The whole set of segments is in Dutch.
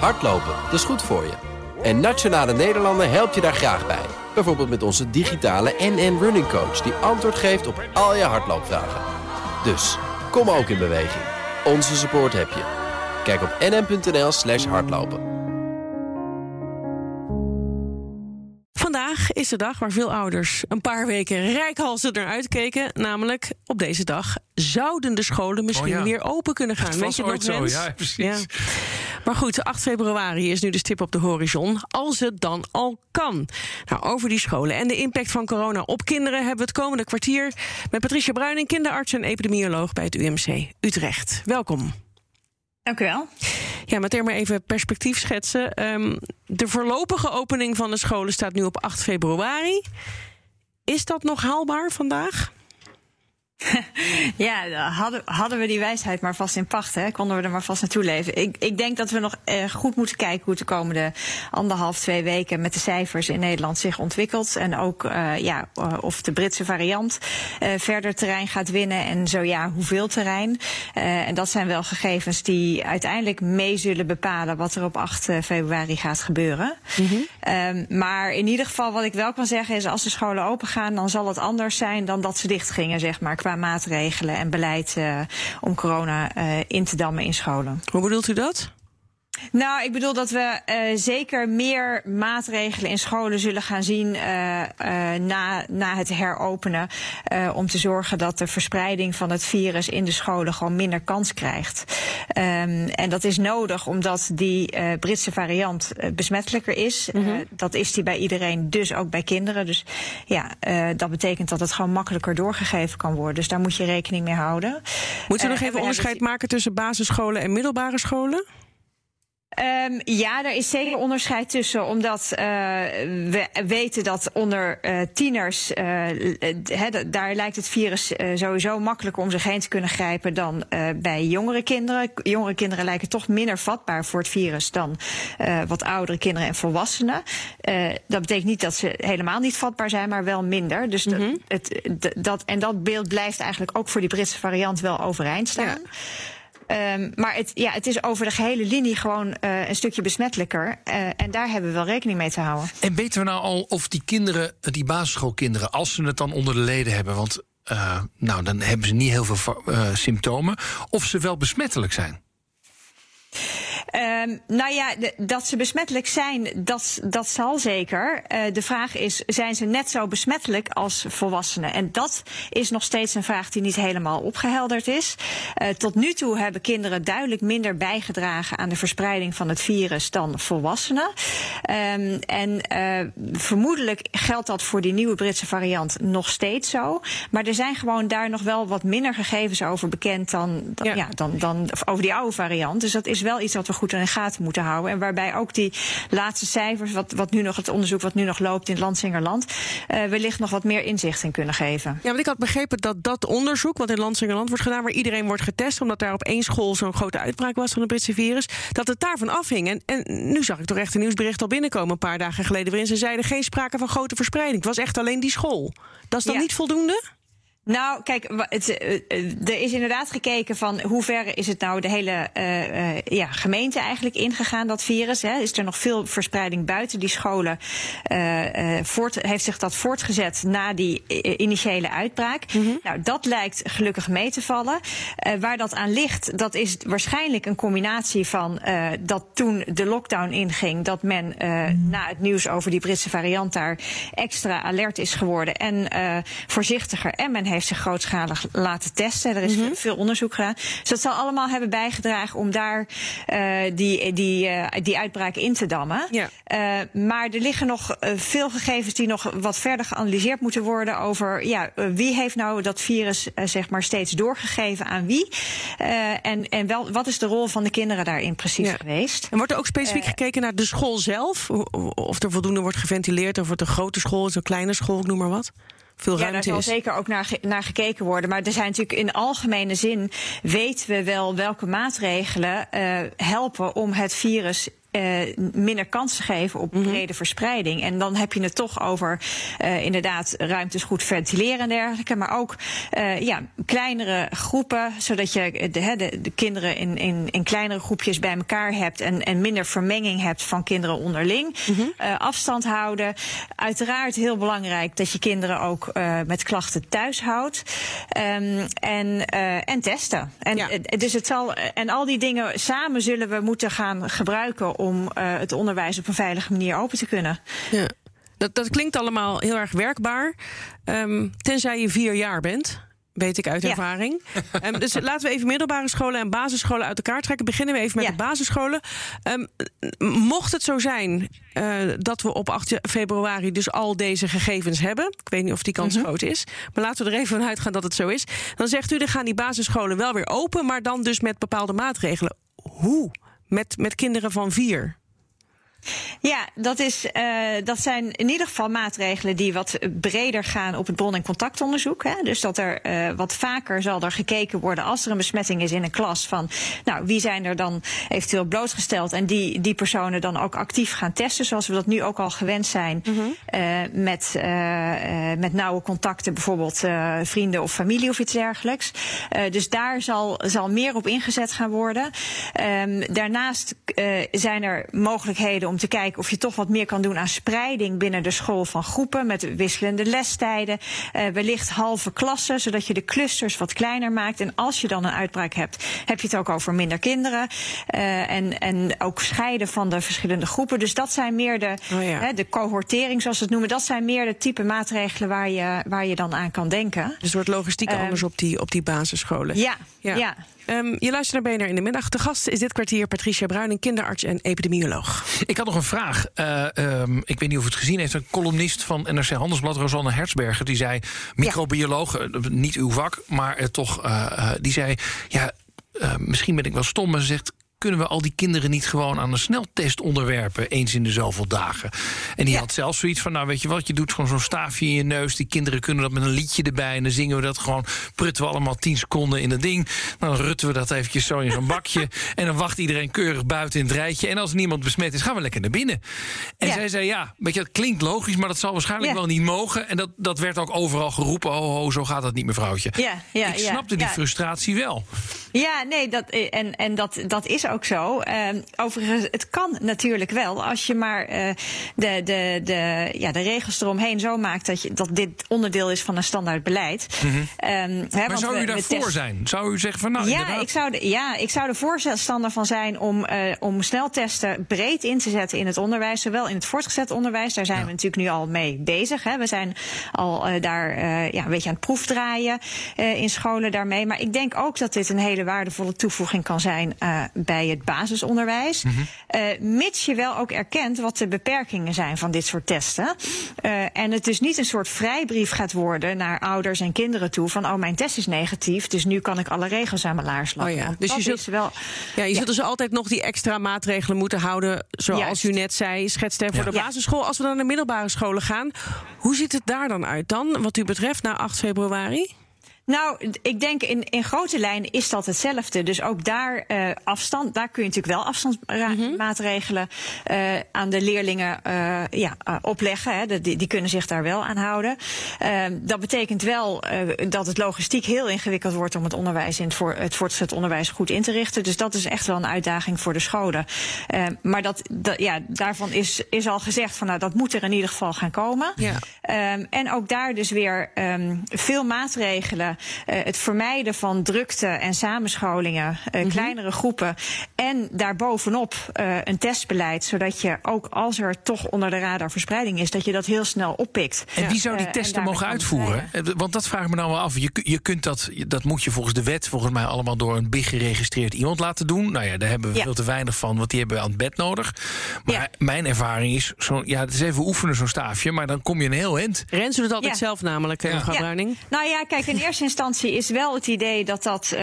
Hardlopen, dat is goed voor je. En Nationale Nederlanden helpt je daar graag bij. Bijvoorbeeld met onze digitale NN Running Coach... die antwoord geeft op al je hardloopvragen. Dus, kom ook in beweging. Onze support heb je. Kijk op nn.nl slash hardlopen. Vandaag is de dag waar veel ouders een paar weken rijkhalsend naar uitkeken. Namelijk op deze dag zouden de scholen misschien Oh ja. weer open kunnen gaan. Het Weet je nog, zo, ja, precies. Maar goed, 8 februari is nu de stip op de horizon. Als het dan al kan. Nou, over die scholen en de impact van corona op kinderen hebben we het komende kwartier met Patricia Bruining, kinderarts en epidemioloog bij het UMC Utrecht. Welkom. Dank u wel. Ja, meteen maar even perspectief schetsen. Ehm, de voorlopige opening van de scholen staat nu op 8 februari. Is dat nog haalbaar vandaag? Ja, hadden, hadden we die wijsheid maar vast in pacht, hè? konden we er maar vast naartoe leven. Ik, ik denk dat we nog eh, goed moeten kijken hoe het de komende anderhalf, twee weken met de cijfers in Nederland zich ontwikkelt. En ook eh, ja, eh, of de Britse variant eh, verder terrein gaat winnen en zo ja, hoeveel terrein. Eh, en dat zijn wel gegevens die uiteindelijk mee zullen bepalen wat er op 8 februari gaat gebeuren. Ehm, maar in ieder geval, wat ik wel kan zeggen is, als de scholen open gaan, dan zal het anders zijn dan dat ze dicht gingen, zeg maar, qua maatregelen en beleid eh, om corona eh, in te dammen in scholen. Hoe bedoelt u dat? Nou, ik bedoel dat we eh, zeker meer maatregelen in scholen zullen gaan zien eh, eh, na, na het heropenen. om te zorgen dat de verspreiding van het virus in de scholen gewoon minder kans krijgt. Ehm, en dat is nodig omdat die Britse variant besmettelijker is. Eh, dat is die bij iedereen, dus ook bij kinderen. Dus ja, dat betekent dat het gewoon makkelijker doorgegeven kan worden. Dus daar moet je rekening mee houden. Moeten we nog even onderscheid maken tussen basisscholen en middelbare scholen? Ehm, ja, er is zeker onderscheid tussen, omdat eh, we weten dat onder eh, tieners, eh, he, daar lijkt het virus sowieso makkelijker om zich heen te kunnen grijpen dan bij jongere kinderen. Jongere kinderen lijken toch minder vatbaar voor het virus dan wat oudere kinderen en volwassenen. Dat betekent niet dat ze helemaal niet vatbaar zijn, maar wel minder. Dus dat- het, dat, en dat beeld blijft eigenlijk ook voor die Britse variant wel overeind staan. Ja. Ehm, maar het, ja, het is over de gehele linie gewoon eh, een stukje besmettelijker. Eh, en daar hebben we wel rekening mee te houden. En weten we nou al of die kinderen, eh, die basisschoolkinderen, als ze het dan onder de leden hebben, want nou, dan hebben ze niet heel veel symptomen, of ze wel besmettelijk zijn? Ehm, nou ja, de- dat ze besmettelijk zijn, dat, dat zal zeker. Eh, de vraag is, zijn ze net zo besmettelijk als volwassenen? En dat is nog steeds een vraag die niet helemaal opgehelderd is. Eh, tot nu toe hebben kinderen duidelijk minder bijgedragen aan de verspreiding van het virus dan volwassenen. Ehm, en eh, vermoedelijk geldt dat voor die nieuwe Britse variant nog steeds zo. Maar er zijn gewoon daar nog wel wat minder gegevens over bekend dan, dan, Ja. ja. dan, dan over die oude variant. Dus dat is wel iets wat we goed in de gaten moeten houden. En waarbij ook die laatste cijfers, wat, wat nu nog het onderzoek wat nu nog loopt in Landsingerland, eh wellicht nog wat meer inzicht in kunnen geven. Ja, want ik had begrepen dat dat onderzoek, wat in Landsingerland wordt gedaan, waar iedereen wordt getest, omdat daar op één school zo'n grote uitbraak was van het Britse virus, dat het daarvan afhing. En, en nu zag ik toch echt een nieuwsbericht al binnenkomen een paar dagen geleden, waarin ze zeiden geen sprake van grote verspreiding. Het was echt alleen die school. Dat is dan Ja. niet voldoende? Nou, kijk, het, eh, eh, er is inderdaad gekeken van hoe ver is het nou de hele eh, ja, gemeente eigenlijk ingegaan, dat virus. Hè? Is er nog veel verspreiding buiten die scholen? voort, heeft zich dat voortgezet na die initiële uitbraak? Nou, dat lijkt gelukkig mee te vallen. Waar dat aan ligt, dat is waarschijnlijk een combinatie van dat toen de lockdown inging, dat men eh, na het nieuws over die Britse variant daar extra alert is geworden en voorzichtiger. En men heeft zich grootschalig laten testen. Er is veel onderzoek gedaan. Dus dat zal allemaal hebben bijgedragen om daar eh, die, die, eh, die uitbraak in te dammen. Ja. Eh, maar er liggen nog veel gegevens die nog wat verder geanalyseerd moeten worden over ja, wie heeft nou dat virus zeg maar steeds doorgegeven aan wie. En en wel, wat is de rol van de kinderen daarin precies Ja. geweest? En wordt er ook specifiek gekeken naar de school zelf? Of er voldoende wordt geventileerd, of het een grote school is, een kleine school, ik noem maar wat? Veel Ja, daar ruimte zal is. zeker ook naar, ge- naar gekeken worden. Maar er zijn natuurlijk in algemene zin weten we wel welke maatregelen eh, helpen om het virus minder kansen geven op brede verspreiding. En dan heb je het toch over inderdaad ruimtes goed ventileren en dergelijke. Maar ook ja, kleinere groepen, zodat je de, de, de kinderen in, in, in kleinere groepjes bij elkaar hebt en, en minder vermenging hebt van kinderen onderling. afstand houden. Uiteraard heel belangrijk dat je kinderen ook met klachten thuis houdt. Um, en, en testen. En, dus het zal, en al die dingen samen zullen we moeten gaan gebruiken om het onderwijs op een veilige manier open te kunnen. Ja. Dat, dat klinkt allemaal heel erg werkbaar. Um, tenzij je vier jaar bent weet ik uit ervaring. Um, dus laten we even middelbare scholen en basisscholen uit elkaar trekken. Beginnen we even met de basisscholen. Um, mocht het zo zijn uh, dat we op 8 februari dus al deze gegevens hebben. Ik weet niet of die kans mhm. groot is. Maar laten we er even van uitgaan dat het zo is. Dan zegt u, dan gaan die basisscholen wel weer open. Maar dan dus met bepaalde maatregelen. Hoe? Met, met kinderen van vier? Ja, dat, is, uh, dat zijn in ieder geval maatregelen die wat breder gaan op het bron- en contactonderzoek. Hè. Dus dat er uh, wat vaker zal er gekeken worden als er een besmetting is in een klas van nou, wie zijn er dan eventueel blootgesteld en die, die personen dan ook actief gaan testen, zoals we dat nu ook al gewend zijn mm -hmm. uh, met, met nauwe contacten, bijvoorbeeld vrienden of familie of iets dergelijks. dus daar zal, zal meer op ingezet gaan worden. Um, daarnaast zijn er mogelijkheden om om te kijken of je toch wat meer kan doen aan spreiding binnen de school van groepen met wisselende lestijden. Uh, wellicht halve klassen, zodat je de clusters wat kleiner maakt. En als je dan een uitbraak hebt, heb je het ook over minder kinderen. Uh, en, en ook scheiden van de verschillende groepen. Dus dat zijn meer de, oh ja. hè, de cohortering, zoals ze het noemen. Dat zijn meer de type maatregelen waar je, waar je dan aan kan denken. Dus wordt logistiek uh, anders op die, op die basisscholen. Ja, ja. ja. Um, je luistert naar BNR in de middag. De gast is dit kwartier Patricia Bruining, kinderarts en epidemioloog. Ik had nog een vraag. Uh, um, ik weet niet of u het gezien heeft. Een columnist van NRC Handelsblad, Rosanne Hertzberger, die zei: microbioloog, ja. niet uw vak, maar uh, toch, die zei: ja, misschien ben ik wel stom, maar ze zegt kunnen we al die kinderen niet gewoon aan een sneltest onderwerpen eens in de zoveel dagen? En die had zelfs zoiets van: Nou, weet je wat, je doet gewoon zo'n staafje in je neus. Die kinderen kunnen dat met een liedje erbij. En dan zingen we dat gewoon, prutten we allemaal 10 seconden in dat ding. Dan rutten we dat eventjes zo in zo'n bakje. en dan wacht iedereen keurig buiten in het rijtje. En als niemand besmet is, gaan we lekker naar binnen. En zij zei: Ja, weet je, dat klinkt logisch, maar dat zal waarschijnlijk wel niet mogen. En dat, dat werd ook overal geroepen: Ho, ho, zo gaat dat niet, mevrouwtje. Ja, ja, Ik snapte die frustratie wel. Ja, nee, dat, en, en dat, dat is ook zo. Uh, overigens, het kan natuurlijk wel als je maar uh, de, de, de, ja, de regels eromheen zo maakt dat, je, dat dit onderdeel is van een standaard beleid. Mm -hmm. um, maar hè, zou u daarvoor zijn? Zou u zeggen van nou, ja, ik zou de, ja, ik zou er voorstander van zijn om, uh, om sneltesten breed in te zetten in het onderwijs, zowel in het voortgezet onderwijs. Daar zijn ja. we natuurlijk nu al mee bezig. Hè. We zijn al uh, daar ja, een beetje aan het proefdraaien in scholen daarmee. Maar ik denk ook dat dit een hele waardevolle toevoeging kan zijn uh, bij het basisonderwijs. Mm -hmm. uh, mits je wel ook erkent wat de beperkingen zijn van dit soort testen. Uh, en het dus niet een soort vrijbrief gaat worden naar ouders en kinderen toe van oh mijn test is negatief, dus nu kan ik alle regels aan mijn laars lappen. Oh ja. Dus je zult, wel, ja, je ja. zult dus altijd nog die extra maatregelen moeten houden, zoals Juist. u net zei, schetste voor ja. de basisschool. Als we dan naar middelbare scholen gaan, hoe ziet het daar dan uit dan, wat u betreft, na 8 februari? Nou, ik denk in, in grote lijnen is dat hetzelfde. Dus ook daar uh, afstand, daar kun je natuurlijk wel afstandsmaatregelen uh, aan de leerlingen uh, ja, opleggen. Hè. Die, die, kunnen zich daar wel aan houden. dat betekent wel dat het logistiek heel ingewikkeld wordt om het onderwijs in het, voor, het voortgezet onderwijs goed in te richten. Dus dat is echt wel een uitdaging voor de scholen. maar dat, dat, ja, daarvan is, is al gezegd van nou dat moet er in ieder geval gaan komen. Ja. Um, en ook daar dus weer um, veel maatregelen. Uh, het vermijden van drukte en samenscholingen, uh, mm -hmm. kleinere groepen. En daarbovenop uh, een testbeleid, zodat je ook als er toch onder de radar verspreiding is, dat je dat heel snel oppikt. En wie zou die testen mogen uitvoeren? Want dat vraag ik me nou wel af. Je, je kunt dat, dat moet je volgens de wet volgens mij allemaal door een big geregistreerd iemand laten doen. Nou ja, daar hebben we ja. veel te weinig van, want die hebben we aan het bed nodig. Maar ja. mijn ervaring is, zo, ja, het is even oefenen zo'n staafje, maar dan kom je een heel eind. Rens doet het altijd zelf namelijk, mevrouw Bruining. Nou ja, kijk, in eerste instantie is wel het idee dat dat uh,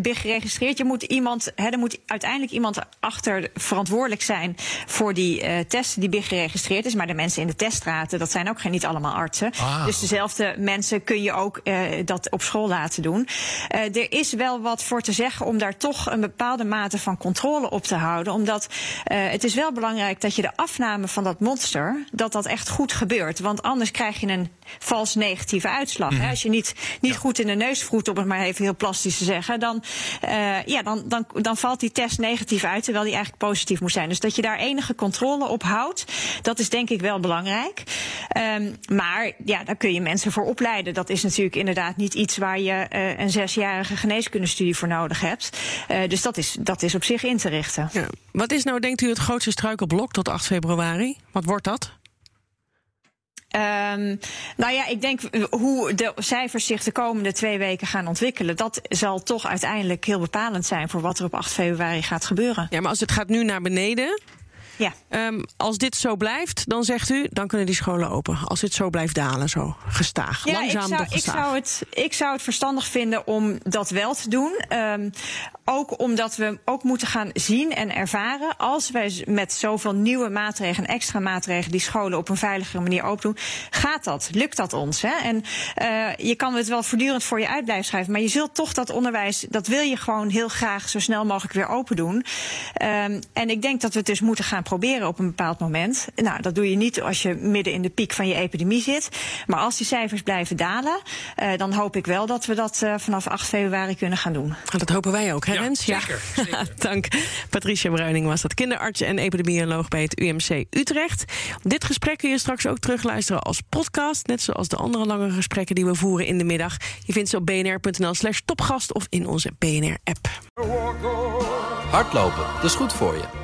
BIG geregistreerd. Je moet iemand, hè, er moet uiteindelijk iemand achter verantwoordelijk zijn voor die uh, test die BIG geregistreerd is. Maar de mensen in de teststraten, dat zijn ook geen, niet allemaal artsen. Ah. Dus dezelfde mensen kun je ook uh, dat op school laten doen. er is wel wat voor te zeggen om daar toch een bepaalde mate van controle op te houden. Omdat het is wel belangrijk dat je de afname van dat monster, dat dat echt goed gebeurt. Want anders krijg je een vals negatieve uitslag. Mm -hmm. Als je niet, niet goed in de neus vroet, om het maar even heel plastisch te zeggen, dan, uh, ja, dan, dan, dan valt die test negatief uit, terwijl die eigenlijk positief moet zijn. Dus dat je daar enige controle op houdt, dat is denk ik wel belangrijk. Um, maar ja, daar kun je mensen voor opleiden. Dat is natuurlijk inderdaad niet iets waar je uh, een zesjarige geneeskundestudie voor nodig hebt. Uh, dus dat is, dat is op zich in te richten. Ja. Wat is nou, denkt u, het grootste struikelblok tot 8 februari? Wat wordt dat? Um, nou ja, ik denk hoe de cijfers zich de komende twee weken gaan ontwikkelen, dat zal toch uiteindelijk heel bepalend zijn voor wat er op 8 februari gaat gebeuren. Ja, maar als het gaat nu naar beneden. Ja. Um, als dit zo blijft, dan zegt u, dan kunnen die scholen open. Als dit zo blijft dalen, zo gestaag. Ja, Langzaam ik zou, toch gestaag. Ik zou, het, ik zou het verstandig vinden om dat wel te doen. Um, ook omdat we ook moeten gaan zien en ervaren. Als wij met zoveel nieuwe maatregelen, extra maatregelen, die scholen op een veiligere manier open doen, gaat dat? Lukt dat ons? Hè? En uh, je kan het wel voortdurend voor je uit blijven schrijven, maar je zult toch dat onderwijs, dat wil je gewoon heel graag zo snel mogelijk weer open doen. Um, en ik denk dat we het dus moeten gaan proberen op een bepaald moment. Nou, dat doe je niet als je midden in de piek van je epidemie zit. Maar als die cijfers blijven dalen, uh, dan hoop ik wel dat we dat uh, vanaf 8 februari kunnen gaan doen. Dat hopen wij ook, hè? Ja, Rens? zeker, zeker. Dank. Patricia Bruining was dat kinderarts en epidemioloog bij het UMC Utrecht. Dit gesprek kun je straks ook terugluisteren als podcast. Net zoals de andere lange gesprekken die we voeren in de middag. Je vindt ze op bnr.nl slash topgast of in onze BNR-app. Hardlopen, dat is goed voor je.